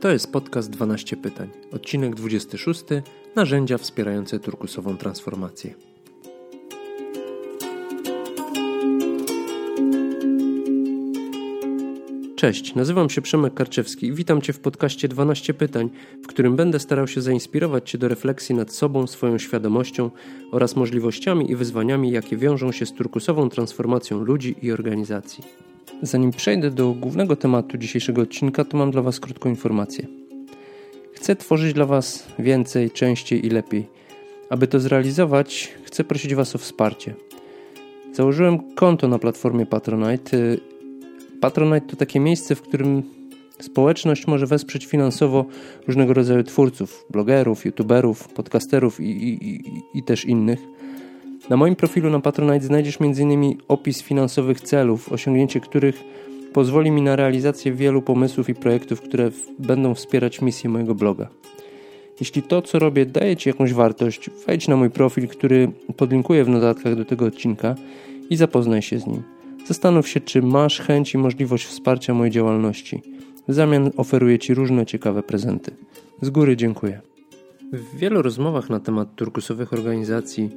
To jest podcast 12 pytań, odcinek 26. Narzędzia wspierające turkusową transformację. Cześć, nazywam się Przemek Karczewski i witam Cię w podcaście 12 pytań, w którym będę starał się zainspirować Cię do refleksji nad sobą, swoją świadomością oraz możliwościami i wyzwaniami, jakie wiążą się z turkusową transformacją ludzi i organizacji. Zanim przejdę do głównego tematu dzisiejszego odcinka, to mam dla Was krótką informację. Chcę tworzyć dla Was więcej, częściej i lepiej. Aby to zrealizować, chcę prosić Was o wsparcie. Założyłem konto na platformie Patronite. Patronite to takie miejsce, w którym społeczność może wesprzeć finansowo różnego rodzaju twórców, blogerów, youtuberów, podcasterów i, i, i, i też innych – na moim profilu na Patronite znajdziesz m.in. opis finansowych celów, osiągnięcie których pozwoli mi na realizację wielu pomysłów i projektów, które będą wspierać misję mojego bloga. Jeśli to, co robię, daje Ci jakąś wartość, wejdź na mój profil, który podlinkuję w notatkach do tego odcinka i zapoznaj się z nim. Zastanów się, czy masz chęć i możliwość wsparcia mojej działalności. W zamian oferuję Ci różne ciekawe prezenty. Z góry dziękuję. W wielu rozmowach na temat turkusowych organizacji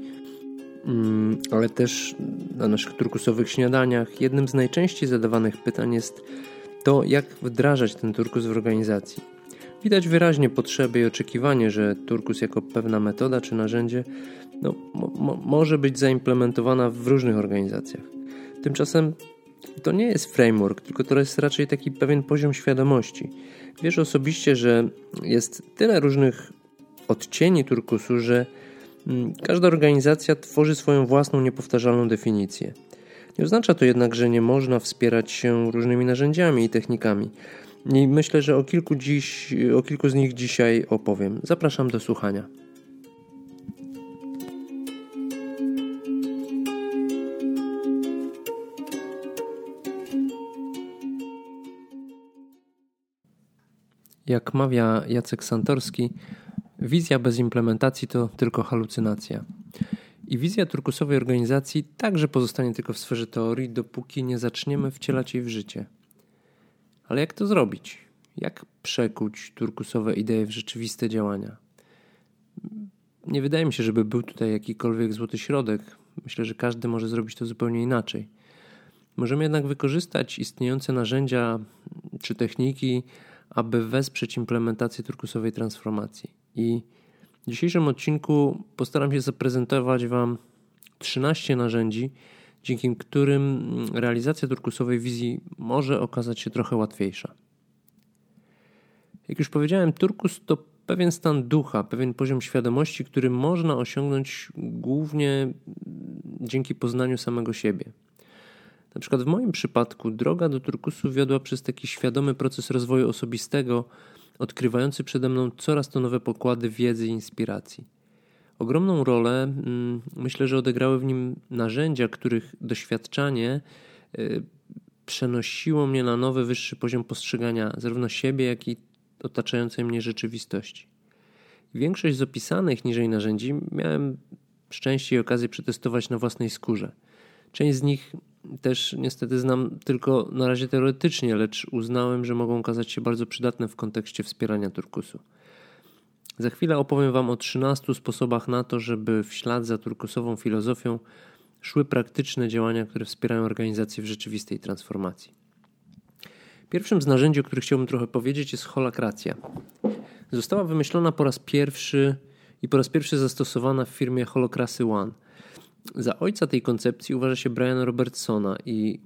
ale też na naszych turkusowych śniadaniach jednym z najczęściej zadawanych pytań jest to, jak wdrażać ten turkus w organizacji. Widać wyraźnie potrzeby i oczekiwanie, że turkus jako pewna metoda czy narzędzie no, mo może być zaimplementowana w różnych organizacjach. Tymczasem to nie jest framework, tylko to jest raczej taki pewien poziom świadomości. Wiesz osobiście, że jest tyle różnych odcieni turkusu, że Mm, każda organizacja tworzy swoją własną niepowtarzalną definicję. Nie oznacza to jednak, że nie można wspierać się różnymi narzędziami i technikami. I myślę, że o kilku, dziś, o kilku z nich dzisiaj opowiem. Zapraszam do słuchania. Jak mawia Jacek Santorski, Wizja bez implementacji to tylko halucynacja. I wizja turkusowej organizacji także pozostanie tylko w sferze teorii, dopóki nie zaczniemy wcielać jej w życie. Ale jak to zrobić? Jak przekuć turkusowe idee w rzeczywiste działania? Nie wydaje mi się, żeby był tutaj jakikolwiek złoty środek. Myślę, że każdy może zrobić to zupełnie inaczej. Możemy jednak wykorzystać istniejące narzędzia czy techniki, aby wesprzeć implementację turkusowej transformacji. I w dzisiejszym odcinku postaram się zaprezentować Wam 13 narzędzi, dzięki którym realizacja turkusowej wizji może okazać się trochę łatwiejsza. Jak już powiedziałem, turkus to pewien stan ducha, pewien poziom świadomości, który można osiągnąć głównie dzięki poznaniu samego siebie. Na przykład w moim przypadku droga do turkusu wiodła przez taki świadomy proces rozwoju osobistego, odkrywający przede mną coraz to nowe pokłady wiedzy i inspiracji. Ogromną rolę mm, myślę, że odegrały w nim narzędzia, których doświadczanie y, przenosiło mnie na nowy, wyższy poziom postrzegania zarówno siebie, jak i otaczającej mnie rzeczywistości. Większość z opisanych niżej narzędzi miałem szczęście i okazję przetestować na własnej skórze. Część z nich też niestety znam tylko na razie teoretycznie, lecz uznałem, że mogą okazać się bardzo przydatne w kontekście wspierania turkusu. Za chwilę opowiem Wam o 13 sposobach na to, żeby w ślad za turkusową filozofią szły praktyczne działania, które wspierają organizację w rzeczywistej transformacji. Pierwszym z narzędzi, o których chciałbym trochę powiedzieć, jest holakracja. Została wymyślona po raz pierwszy i po raz pierwszy zastosowana w firmie Holokrasy One – za ojca tej koncepcji uważa się Briana Robertsona i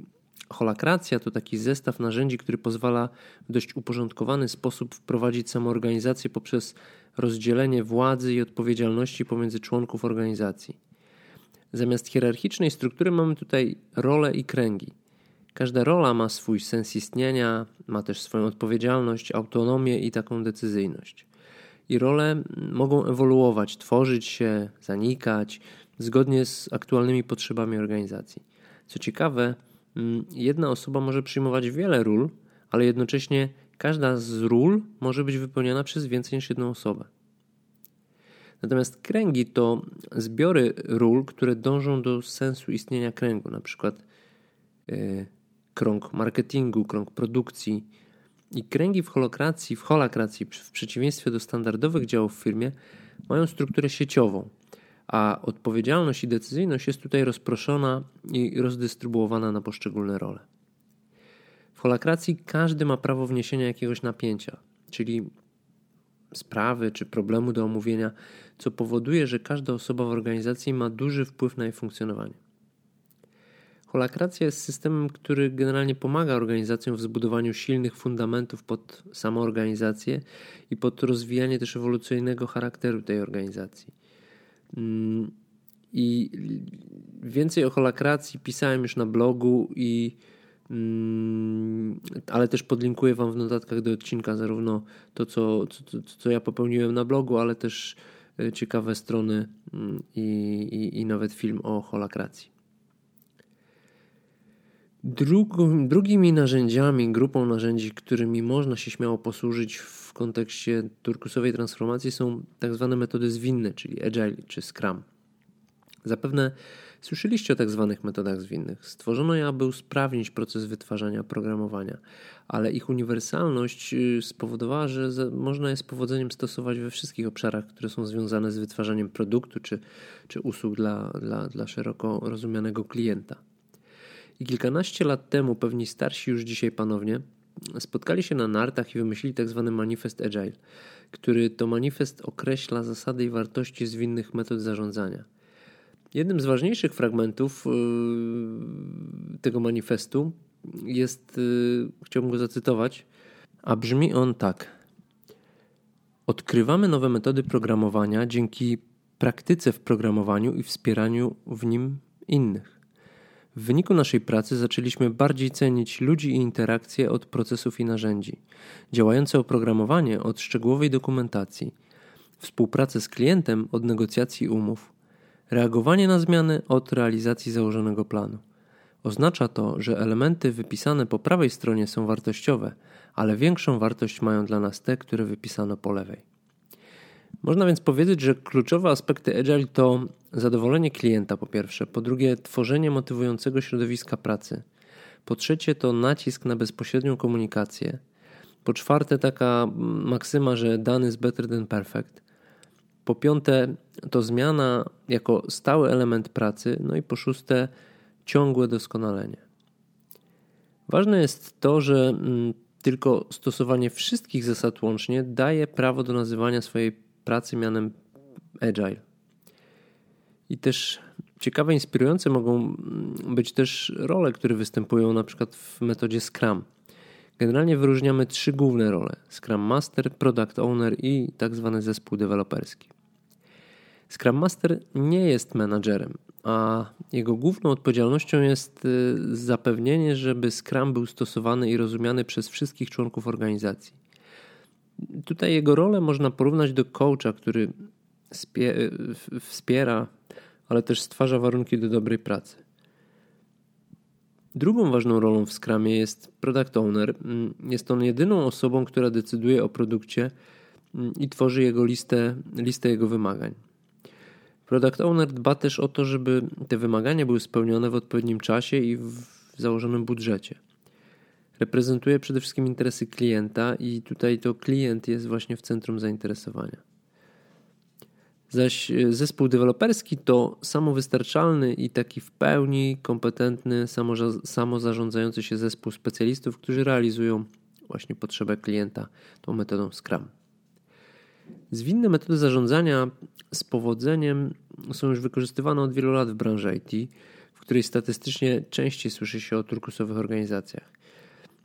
holakracja to taki zestaw narzędzi, który pozwala w dość uporządkowany sposób wprowadzić samoorganizację poprzez rozdzielenie władzy i odpowiedzialności pomiędzy członków organizacji. Zamiast hierarchicznej struktury mamy tutaj role i kręgi. Każda rola ma swój sens istnienia, ma też swoją odpowiedzialność, autonomię i taką decyzyjność. I role mogą ewoluować, tworzyć się, zanikać, zgodnie z aktualnymi potrzebami organizacji. Co ciekawe, mm, jedna osoba może przyjmować wiele ról, ale jednocześnie każda z ról może być wypełniana przez więcej niż jedną osobę. Natomiast kręgi to zbiory ról, które dążą do sensu istnienia kręgu, na przykład yy, krąg marketingu, krąg produkcji, I kręgi w holokracji, w holakracji, w przeciwieństwie do standardowych działów w firmie, mają strukturę sieciową, a odpowiedzialność i decyzyjność jest tutaj rozproszona i rozdystrybuowana na poszczególne role. W holakracji każdy ma prawo wniesienia jakiegoś napięcia, czyli sprawy czy problemu do omówienia, co powoduje, że każda osoba w organizacji ma duży wpływ na jej funkcjonowanie. Holakracja jest systemem, który generalnie pomaga organizacjom w zbudowaniu silnych fundamentów pod samoorganizację i pod rozwijanie też ewolucyjnego charakteru tej organizacji. I więcej o holakracji pisałem już na blogu i mm, ale też podlinkuję Wam w notatkach do odcinka zarówno to, co, co, co ja popełniłem na blogu, ale też e, ciekawe strony mm, i, i, i nawet film o holakracji. Drugą, drugimi narzędziami, grupą narzędzi, którymi można się śmiało posłużyć w kontekście turkusowej transformacji są tak zwane metody zwinne, czyli Agile czy Scrum. Zapewne słyszeliście o tak zwanych metodach zwinnych. Stworzono je, aby usprawnić proces wytwarzania programowania, ale ich uniwersalność y, spowodowała, że można je z powodzeniem stosować we wszystkich obszarach, które są związane z wytwarzaniem produktu czy, czy usług dla, dla, dla szeroko rozumianego klienta. I kilkanaście lat temu pewni starsi już dzisiaj panownie spotkali się na nartach i wymyślili tzw. Tak manifest Agile, który to manifest określa zasady i wartości zwinnych metod zarządzania. Jednym z ważniejszych fragmentów yy, tego manifestu jest, yy, chciałbym go zacytować, a brzmi on tak. Odkrywamy nowe metody programowania dzięki praktyce w programowaniu i wspieraniu w nim innych. W wyniku naszej pracy zaczęliśmy bardziej cenić ludzi i interakcje od procesów i narzędzi, działające oprogramowanie od szczegółowej dokumentacji, współpracę z klientem od negocjacji umów, reagowanie na zmiany od realizacji założonego planu. Oznacza to, że elementy wypisane po prawej stronie są wartościowe, ale większą wartość mają dla nas te, które wypisano po lewej. Można więc powiedzieć, że kluczowe aspekty Agile to zadowolenie klienta po pierwsze, po drugie tworzenie motywującego środowiska pracy, po trzecie to nacisk na bezpośrednią komunikację, po czwarte taka maksyma, że dany jest better than perfect, po piąte to zmiana jako stały element pracy, no i po szóste ciągłe doskonalenie. Ważne jest to, że mm, tylko stosowanie wszystkich zasad łącznie daje prawo do nazywania swojej pracy mianem Agile. I też ciekawe, inspirujące mogą być też role, które występują na przykład w metodzie Scrum. Generalnie wyróżniamy trzy główne role: Scrum Master, Product Owner i tak zwany zespół deweloperski. Scrum Master nie jest menadżerem, a jego główną odpowiedzialnością jest y, zapewnienie, żeby Scrum był stosowany i rozumiany przez wszystkich członków organizacji. Tutaj jego rolę można porównać do coacha, który wspiera, ale też stwarza warunki do dobrej pracy. Drugą ważną rolą w Scrumie jest product owner. Jest on jedyną osobą, która decyduje o produkcie i tworzy jego listę, listę jego wymagań. Product owner dba też o to, żeby te wymagania były spełnione w odpowiednim czasie i w założonym budżecie reprezentuje przede wszystkim interesy klienta i tutaj to klient jest właśnie w centrum zainteresowania. Zaś e, zespół deweloperski to samowystarczalny i taki w pełni kompetentny, samozarządzający się zespół specjalistów, którzy realizują właśnie potrzebę klienta tą metodą Scrum. Zwinne metody zarządzania z powodzeniem są już wykorzystywane od wielu lat w branży IT, w której statystycznie częściej słyszy się o turkusowych organizacjach.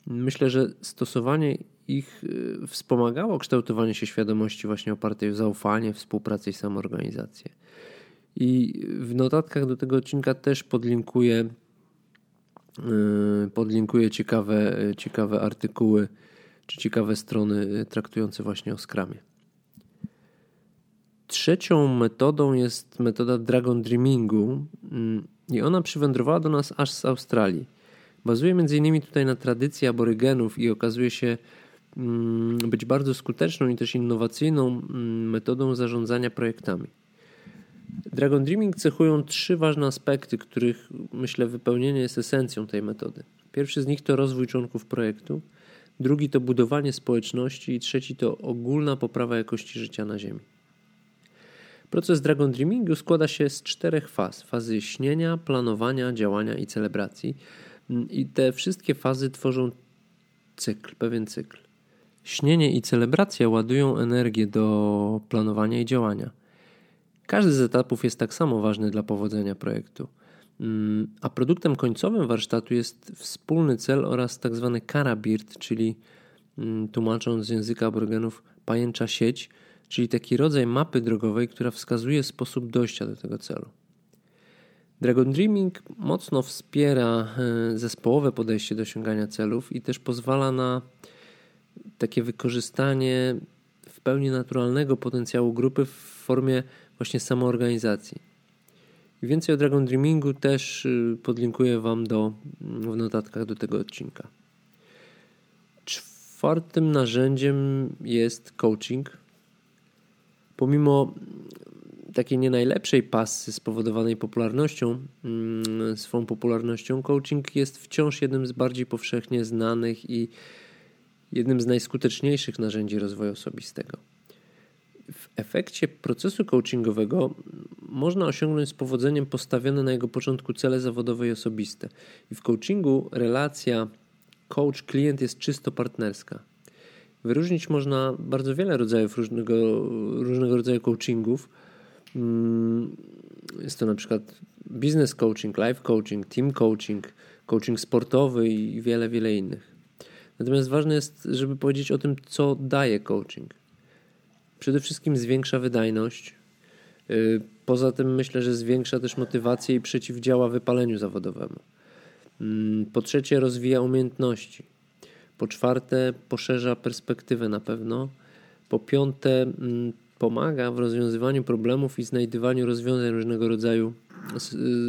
Myślę, że stosowanie ich y, wspomagało kształtowanie się świadomości właśnie opartej o zaufanie, współpracę i samoorganizację. I w notatkach do tego odcinka też podlinkuję, y, podlinkuję ciekawe, ciekawe artykuły czy ciekawe strony traktujące właśnie o skramie. Trzecią metodą jest metoda Dragon Dreamingu mm, i ona przywędrowała do nas aż z Australii. Bazuje m.in. tutaj na tradycji aborygenów i okazuje się mm, być bardzo skuteczną i też innowacyjną mm, metodą zarządzania projektami. Dragon Dreaming cechują trzy ważne aspekty, których myślę wypełnienie jest esencją tej metody. Pierwszy z nich to rozwój członków projektu, drugi to budowanie społeczności i trzeci to ogólna poprawa jakości życia na Ziemi. Proces Dragon Dreamingu składa się z czterech faz: fazy śnienia, planowania, działania i celebracji. I te wszystkie fazy tworzą cykl, pewien cykl. Śnienie i celebracja ładują energię do planowania i działania. Każdy z etapów jest tak samo ważny dla powodzenia projektu. Mm, a produktem końcowym warsztatu jest wspólny cel oraz tak zwany karabirt, czyli mm, tłumacząc z języka aborygenów pajęcza sieć, czyli taki rodzaj mapy drogowej, która wskazuje sposób dojścia do tego celu. Dragon Dreaming mocno wspiera e, zespołowe podejście do osiągania celów i też pozwala na takie wykorzystanie w pełni naturalnego potencjału grupy w formie właśnie samoorganizacji. Więcej o Dragon Dreamingu też y, podlinkuję Wam do, w notatkach do tego odcinka. Czwartym narzędziem jest coaching. Pomimo takiej nie najlepszej pasy spowodowanej popularnością, mm, swą popularnością, coaching jest wciąż jednym z bardziej powszechnie znanych i jednym z najskuteczniejszych narzędzi rozwoju osobistego. W efekcie procesu coachingowego można osiągnąć z powodzeniem postawione na jego początku cele zawodowe i osobiste. I w coachingu relacja coach-klient jest czysto partnerska. Wyróżnić można bardzo wiele rodzajów różnego, różnego rodzaju coachingów. Mm, jest to na przykład business coaching, life coaching, team coaching, coaching sportowy i wiele, wiele innych. Natomiast ważne jest, żeby powiedzieć o tym, co daje coaching. Przede wszystkim zwiększa wydajność. Y, poza tym myślę, że zwiększa też motywację i przeciwdziała wypaleniu zawodowemu. Mm, po trzecie, rozwija umiejętności. Po czwarte, poszerza perspektywę na pewno. Po piąte, mm, pomaga w rozwiązywaniu problemów i znajdywaniu rozwiązań różnego rodzaju,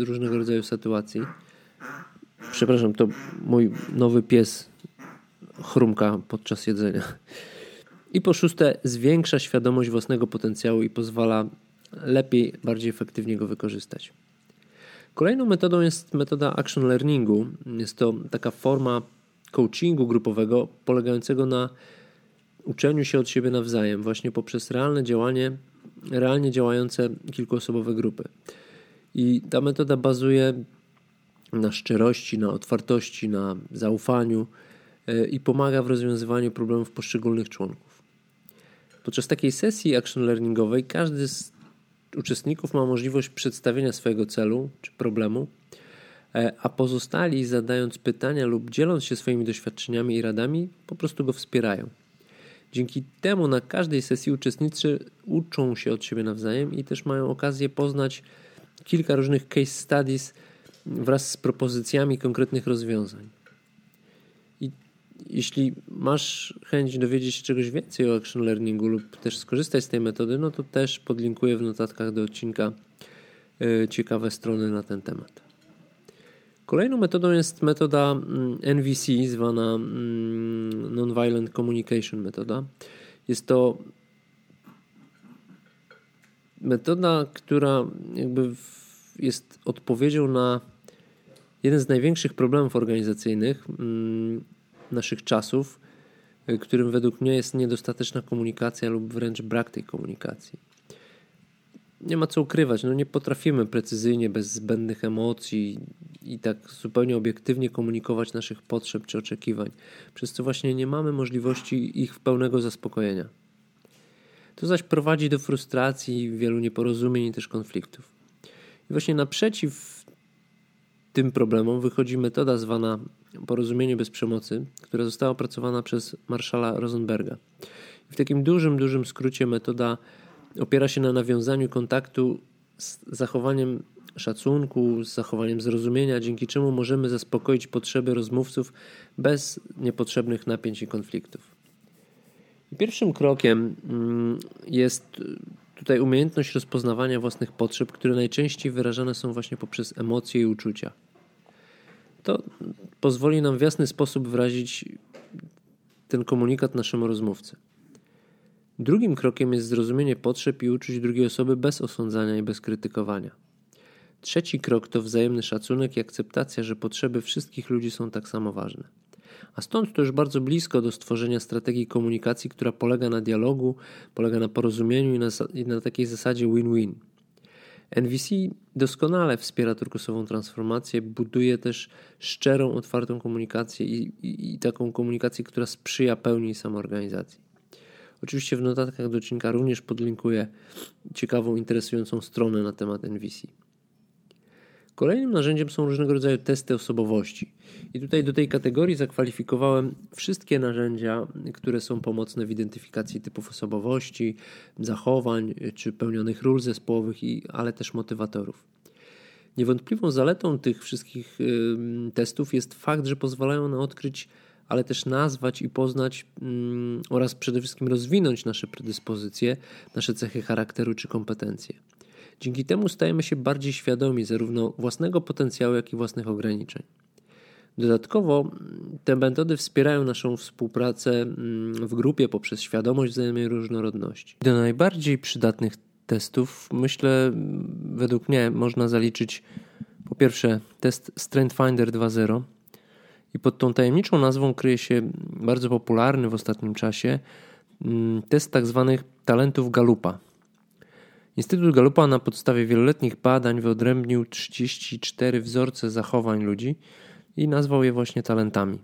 y, różnego rodzaju sytuacji. Przepraszam, to mój nowy pies chrumka podczas jedzenia. I po szóste, zwiększa świadomość własnego potencjału i pozwala lepiej, bardziej efektywnie go wykorzystać. Kolejną metodą jest metoda action learningu. Jest to taka forma coachingu grupowego polegającego na uczeniu się od siebie nawzajem, właśnie poprzez realne działanie, realnie działające kilkuosobowe grupy. I ta metoda bazuje na szczerości, na otwartości, na zaufaniu e, i pomaga w rozwiązywaniu problemów poszczególnych członków. Podczas takiej sesji action learningowej każdy z uczestników ma możliwość przedstawienia swojego celu czy problemu, e, a pozostali zadając pytania lub dzieląc się swoimi doświadczeniami i radami, po prostu go wspierają. Dzięki temu na każdej sesji uczestnicy uczą się od siebie nawzajem i też mają okazję poznać kilka różnych case studies wraz z propozycjami konkretnych rozwiązań. I jeśli masz chęć dowiedzieć się czegoś więcej o action learningu lub też skorzystać z tej metody, no to też podlinkuję w notatkach do odcinka e, ciekawe strony na ten temat. Kolejną metodą jest metoda mm, NVC, zwana mm, Nonviolent Communication metoda. Jest to metoda, która jakby jest odpowiedzią na jeden z największych problemów organizacyjnych mm, naszych czasów, którym według mnie jest niedostateczna komunikacja lub wręcz brak tej komunikacji. Nie ma co ukrywać, no nie potrafimy precyzyjnie, bez zbędnych emocji i tak zupełnie obiektywnie komunikować naszych potrzeb czy oczekiwań, przez co właśnie nie mamy możliwości ich pełnego zaspokojenia. To zaś prowadzi do frustracji, wielu nieporozumień i też konfliktów. I właśnie naprzeciw tym problemom wychodzi metoda zwana porozumienie bez przemocy, która została opracowana przez marszala Rosenberga. I w takim dużym, dużym skrócie metoda opiera się na nawiązaniu kontaktu z zachowaniem szacunku, z zachowaniem zrozumienia, dzięki czemu możemy zaspokoić potrzeby rozmówców bez niepotrzebnych napięć i konfliktów. Pierwszym krokiem mm, jest tutaj umiejętność rozpoznawania własnych potrzeb, które najczęściej wyrażane są właśnie poprzez emocje i uczucia. To pozwoli nam w jasny sposób wyrazić ten komunikat naszemu rozmówcy. Drugim krokiem jest zrozumienie potrzeb i uczuć drugiej osoby bez osądzania i bez krytykowania. Trzeci krok to wzajemny szacunek i akceptacja, że potrzeby wszystkich ludzi są tak samo ważne. A stąd to już bardzo blisko do stworzenia strategii komunikacji, która polega na dialogu, polega na porozumieniu i na, i na takiej zasadzie win-win. NVC doskonale wspiera turkusową transformację, buduje też szczerą, otwartą komunikację i, i, i taką komunikację, która sprzyja pełni samoorganizacji. Oczywiście w notatkach do odcinka również podlinkuję ciekawą, interesującą stronę na temat NVC. Kolejnym narzędziem są różnego rodzaju testy osobowości. I tutaj do tej kategorii zakwalifikowałem wszystkie narzędzia, które są pomocne w identyfikacji typów osobowości, zachowań czy pełnionych ról zespołowych, ale też motywatorów. Niewątpliwą zaletą tych wszystkich testów jest fakt, że pozwalają na odkryć, ale też nazwać i poznać oraz przede wszystkim rozwinąć nasze predyspozycje, nasze cechy charakteru czy kompetencje. Dzięki temu stajemy się bardziej świadomi zarówno własnego potencjału, jak i własnych ograniczeń. Dodatkowo te metody wspierają naszą współpracę mm, w grupie poprzez świadomość wzajemnej różnorodności. Do najbardziej przydatnych testów, myślę, według mnie można zaliczyć po pierwsze test Strength Finder 2.0 i pod tą tajemniczą nazwą kryje się bardzo popularny w ostatnim czasie mm, test tak zwanych talentów Galupa. Instytut Galupa na podstawie wieloletnich badań wyodrębnił 34 wzorce zachowań ludzi i nazwał je właśnie talentami.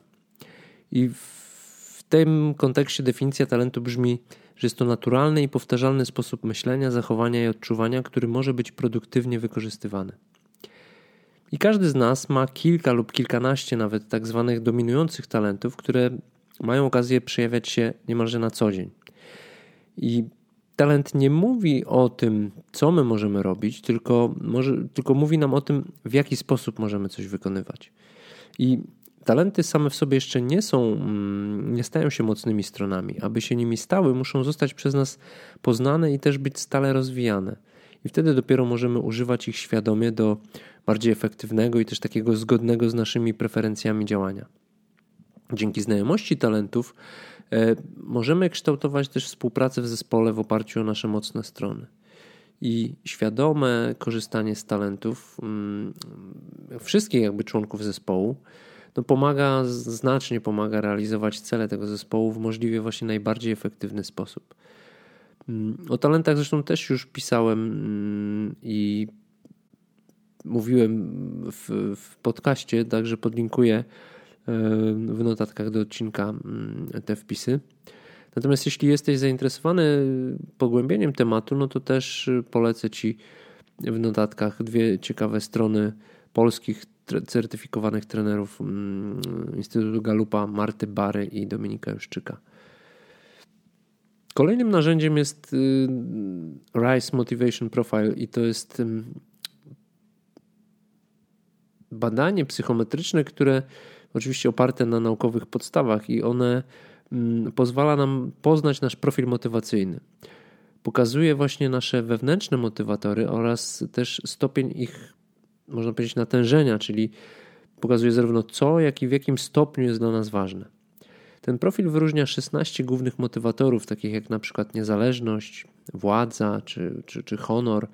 I w tym kontekście definicja talentu brzmi, że jest to naturalny i powtarzalny sposób myślenia, zachowania i odczuwania, który może być produktywnie wykorzystywany. I każdy z nas ma kilka lub kilkanaście nawet tak zwanych dominujących talentów, które mają okazję przejawiać się niemalże na co dzień. I talent nie mówi o tym, co my możemy robić, tylko, może, tylko mówi nam o tym, w jaki sposób możemy coś wykonywać. I talenty same w sobie jeszcze nie są, mm, nie stają się mocnymi stronami. Aby się nimi stały, muszą zostać przez nas poznane i też być stale rozwijane. I wtedy dopiero możemy używać ich świadomie do bardziej efektywnego i też takiego zgodnego z naszymi preferencjami działania. Dzięki znajomości talentów e, możemy kształtować też współpracę w zespole w oparciu o nasze mocne strony. I świadome korzystanie z talentów mm, wszystkich jakby członków zespołu no pomaga, znacznie pomaga realizować cele tego zespołu w możliwie właśnie najbardziej efektywny sposób. Mm, o talentach zresztą też już pisałem mm, i mówiłem w, w podcaście, także podlinkuję e, w notatkach do odcinka te wpisy. Natomiast jeśli jesteś zainteresowany pogłębieniem tematu, no to też polecę Ci w notatkach dwie ciekawe strony polskich certyfikowanych trenerów mm, Instytutu Galupa, Marty Bary i Dominika Juszczyka. Kolejnym narzędziem jest y, RISE Motivation Profile i to jest badanie psychometryczne, które oczywiście oparte na naukowych podstawach i one pozwala nam poznać nasz profil motywacyjny. Pokazuje właśnie nasze wewnętrzne motywatory oraz też stopień ich, można powiedzieć, natężenia, czyli pokazuje zarówno co, jak i w jakim stopniu jest dla nas ważne. Ten profil wyróżnia 16 głównych motywatorów, takich jak na przykład niezależność, władza czy, czy, czy honor,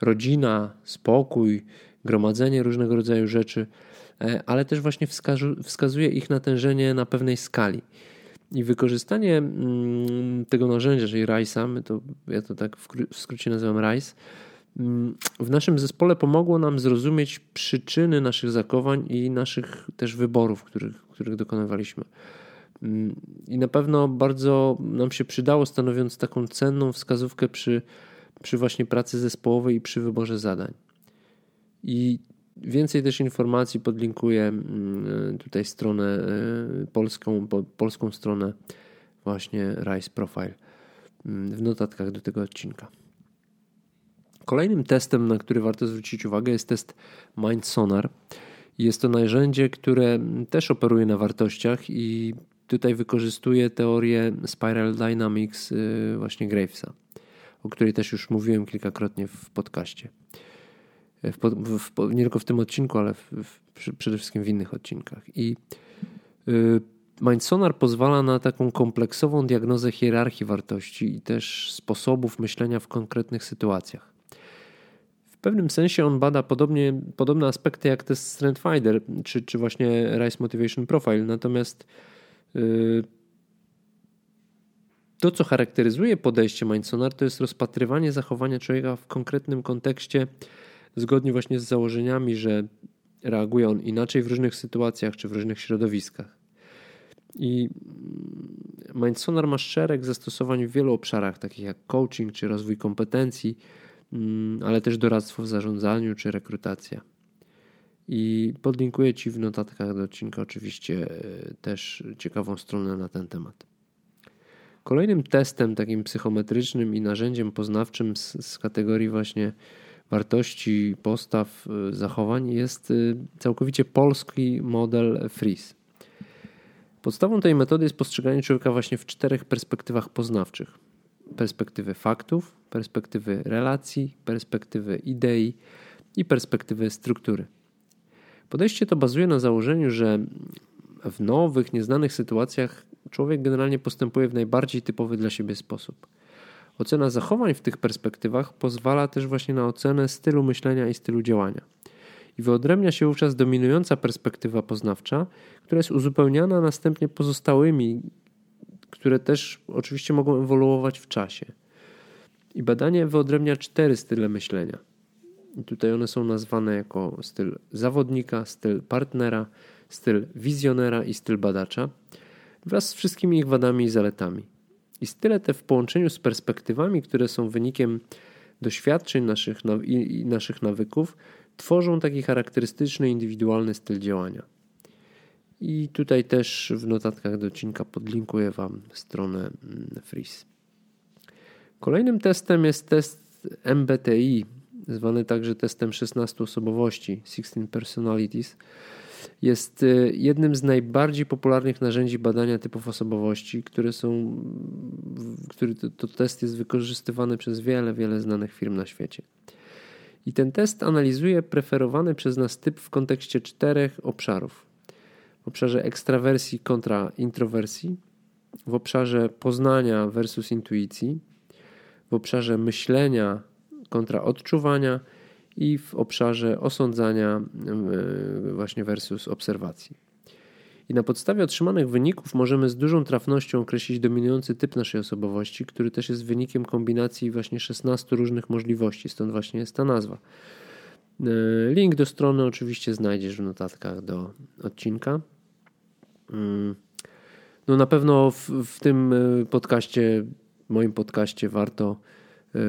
rodzina, spokój, gromadzenie różnego rodzaju rzeczy, e, ale też właśnie wskazuje ich natężenie na pewnej skali. I wykorzystanie mm, tego narzędzia, czyli RISE'a, to, ja to tak w skrócie nazywam RISE, mm, w naszym zespole pomogło nam zrozumieć przyczyny naszych zakowań i naszych też wyborów, których, których dokonywaliśmy. Mm, I na pewno bardzo nam się przydało, stanowiąc taką cenną wskazówkę przy, przy właśnie pracy zespołowej i przy wyborze zadań. I Więcej też informacji podlinkuję mm, tutaj stronę e, polską, polską stronę właśnie Rise Profile mm, w notatkach do tego odcinka. Kolejnym testem, na który warto zwrócić uwagę, jest test Mind Sonar. Jest to narzędzie, które też operuje na wartościach i tutaj wykorzystuje teorię Spiral Dynamics e, właśnie Gravesa, o której też już mówiłem kilkakrotnie w podcaście. W, w, nie tylko w tym odcinku, ale w, przede wszystkim w innych odcinkach. I y, Mindsonar pozwala na taką kompleksową diagnozę hierarchii wartości i też sposobów myślenia w konkretnych sytuacjach. pewnym sensie on bada podobnie, podobne aspekty jak test Strengthfinder, czy, czy właśnie Rice Motivation Profile. Natomiast to, co charakteryzuje podejście Mindsonar, to jest rozpatrywanie zachowania człowieka w konkretnym kontekście, zgodnie właśnie z założeniami, że reaguje on inaczej w różnych sytuacjach czy w różnych środowiskach. I Mindsonar ma szereg zastosowań w wielu obszarach, takich jak coaching czy rozwój kompetencji, mm, ale też doradztwo w zarządzaniu czy rekrutacja. I podlinkuję Ci w notatkach do odcinka oczywiście e, też ciekawą stronę na ten temat. Kolejnym testem takim psychometrycznym i narzędziem poznawczym z, z kategorii właśnie wartości, postaw, e, zachowań jest e, całkowicie polski model FREEZE. Podstawą tej metody jest postrzeganie człowieka właśnie w czterech perspektywach poznawczych: perspektywy faktów, perspektywy relacji, perspektywy idei i perspektywy struktury. Podejście to bazuje na założeniu, że w nowych, nieznanych sytuacjach człowiek generalnie postępuje w najbardziej typowy dla siebie sposób. Ocena zachowań w tych perspektywach pozwala też właśnie na ocenę stylu myślenia i stylu działania i wyodrębnia się wówczas dominująca perspektywa poznawcza, która jest uzupełniana następnie pozostałymi, które też oczywiście mogą ewoluować w czasie. I badanie wyodrębnia cztery style myślenia. Tutaj one są nazwane jako styl zawodnika, styl partnera, styl wizjonera i styl badacza, wraz z wszystkimi ich wadami i zaletami. I style te w połączeniu z perspektywami, które są wynikiem doświadczeń naszych i naszych nawyków, tworzą taki charakterystyczny, indywidualny styl działania. I tutaj też w notatkach do odcinka podlinkuję Wam stronę mm, Freeze. Kolejnym testem jest test MBTI, zwany także testem 16 osobowości, 16 Personalities. Jest y, jednym z najbardziej popularnych narzędzi badania typów osobowości, które są, który to, to test jest wykorzystywany przez wiele, wiele znanych firm na świecie. I ten test analizuje preferowany przez nas typ w kontekście czterech obszarów. W obszarze ekstrawersji kontra introwersji, w obszarze poznania versus intuicji, w obszarze myślenia kontra odczuwania i w obszarze osądzania e, właśnie versus obserwacji. I na podstawie otrzymanych wyników możemy z dużą trafnością określić dominujący typ naszej osobowości, który też jest wynikiem kombinacji właśnie 16 różnych możliwości, stąd właśnie jest ta nazwa. E, link do strony oczywiście znajdziesz w notatkach do odcinka. Mm. No na pewno w, w tym e, podcaście, moim podcaście warto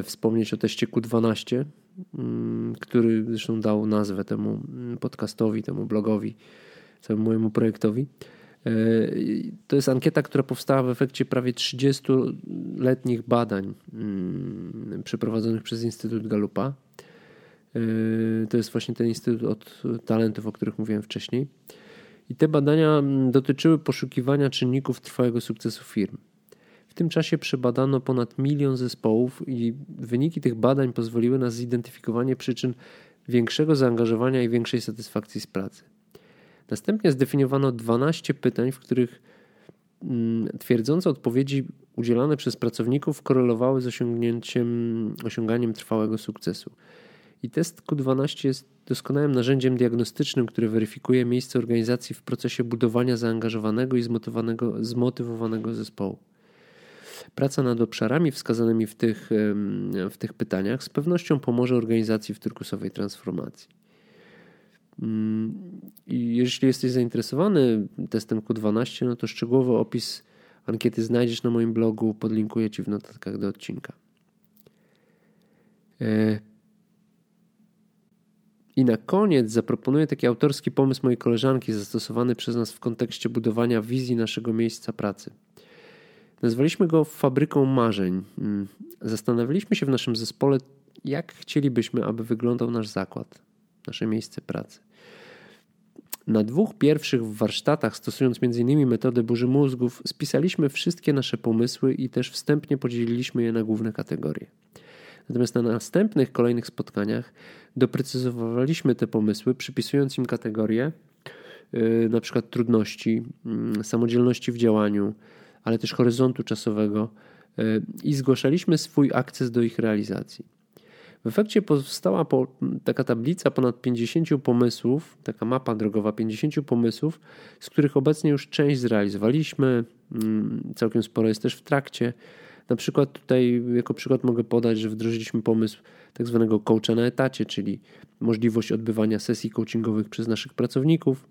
wspomnieć o teście Q12, mm, który zresztą dał nazwę temu mm, podcastowi, temu blogowi całemu mojemu projektowi. E, to jest ankieta, która powstała w efekcie prawie 30-letnich badań mm, przeprowadzonych przez Instytut Galupa. E, to jest właśnie ten Instytut od Talentów, o których mówiłem wcześniej. I te badania dotyczyły poszukiwania czynników trwałego sukcesu firm. Tym czasie przebadano ponad milion zespołów i wyniki tych badań pozwoliły na zidentyfikowanie przyczyn większego zaangażowania i większej satysfakcji z pracy. Następnie zdefiniowano 12 pytań, w których mm, twierdzące odpowiedzi udzielane przez pracowników korelowały z osiągnięciem, osiąganiem trwałego sukcesu. I test Q12 jest doskonałym narzędziem diagnostycznym, które weryfikuje miejsce organizacji w procesie budowania zaangażowanego i zmotywowanego zespołu. Praca nad obszarami wskazanymi w tych, w tych pytaniach z pewnością pomoże organizacji w turkusowej transformacji. Mm, jeśli jesteś zainteresowany testem Q12, no to szczegółowy opis ankiety znajdziesz na moim blogu, podlinkuję Ci w notatkach do odcinka. E, I na koniec zaproponuję taki autorski pomysł mojej koleżanki, zastosowany przez nas w kontekście budowania wizji naszego miejsca pracy. Nazwaliśmy go fabryką marzeń. Mm, zastanawialiśmy się w naszym zespole, jak chcielibyśmy, aby wyglądał nasz zakład, nasze miejsce pracy. Na dwóch pierwszych warsztatach, stosując m.in. metodę burzy mózgów, spisaliśmy wszystkie nasze pomysły i też wstępnie podzieliliśmy je na główne kategorie. Natomiast na następnych, kolejnych spotkaniach doprecyzowaliśmy te pomysły, przypisując im kategorie, yy, na przykład trudności, yy, samodzielności w działaniu, ale też horyzontu czasowego yy, i zgłaszaliśmy swój akces do ich realizacji. W efekcie powstała po, taka tablica ponad 50 pomysłów, taka mapa drogowa 50 pomysłów, z których obecnie już część zrealizowaliśmy, mm, całkiem sporo jest też w trakcie. Na przykład tutaj jako przykład mogę podać, że wdrożyliśmy pomysł tak zwanego coacha na etacie, czyli możliwość odbywania sesji coachingowych przez naszych pracowników,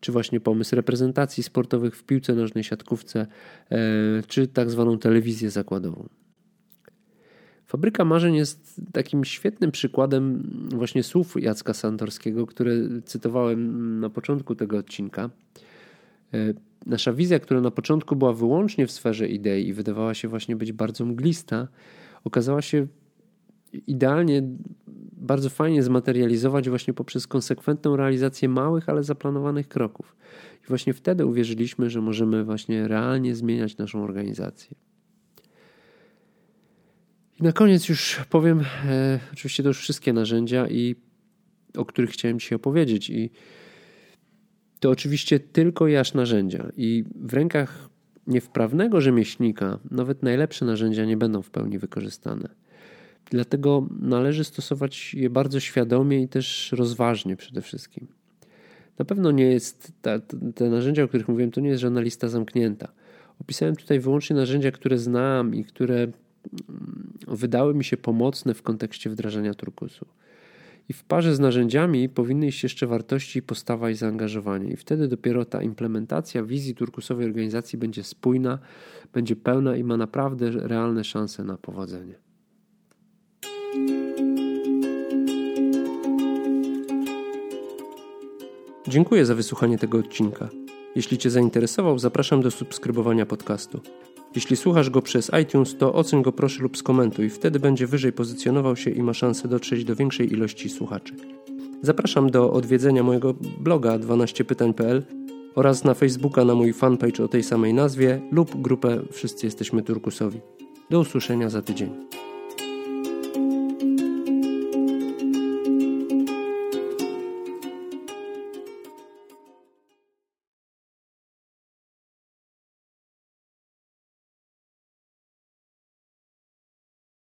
czy właśnie pomysł reprezentacji sportowych w piłce nożnej, siatkówce, e, czy tak zwaną telewizję zakładową. Fabryka Marzeń jest takim świetnym przykładem właśnie słów Jacka Santorskiego, które cytowałem na początku tego odcinka. Nasza wizja, która na początku była wyłącznie w sferze idei i wydawała się właśnie być bardzo mglista, okazała się idealnie, bardzo fajnie zmaterializować właśnie poprzez konsekwentną realizację małych, ale zaplanowanych kroków. I właśnie wtedy uwierzyliśmy, że możemy właśnie realnie zmieniać naszą organizację. I na koniec już powiem, e, oczywiście to już wszystkie narzędzia, i, o których chciałem dzisiaj opowiedzieć. I to oczywiście tylko jaż narzędzia. I w rękach niewprawnego rzemieślnika nawet najlepsze narzędzia nie będą w pełni wykorzystane. Dlatego należy stosować je bardzo świadomie i też rozważnie przede wszystkim. Na pewno nie jest, ta, te narzędzia, o których mówiłem, to nie jest żadna lista zamknięta. Opisałem tutaj wyłącznie narzędzia, które znam i które mm, wydały mi się pomocne w kontekście wdrażania turkusu. I w parze z narzędziami powinny iść jeszcze wartości, postawa i zaangażowanie. I wtedy dopiero ta implementacja wizji turkusowej organizacji będzie spójna, będzie pełna i ma naprawdę realne szanse na powodzenie. Dziękuję za wysłuchanie tego odcinka. Jeśli Cię zainteresował, zapraszam do subskrybowania podcastu. Jeśli słuchasz go przez iTunes, to oceń go proszę lub skomentuj, wtedy będzie wyżej pozycjonował się i ma szansę dotrzeć do większej ilości słuchaczy. Zapraszam do odwiedzenia mojego bloga 12pytań.pl oraz na Facebooka na mój fanpage o tej samej nazwie lub grupę Wszyscy Jesteśmy Turkusowi. Do usłyszenia za tydzień.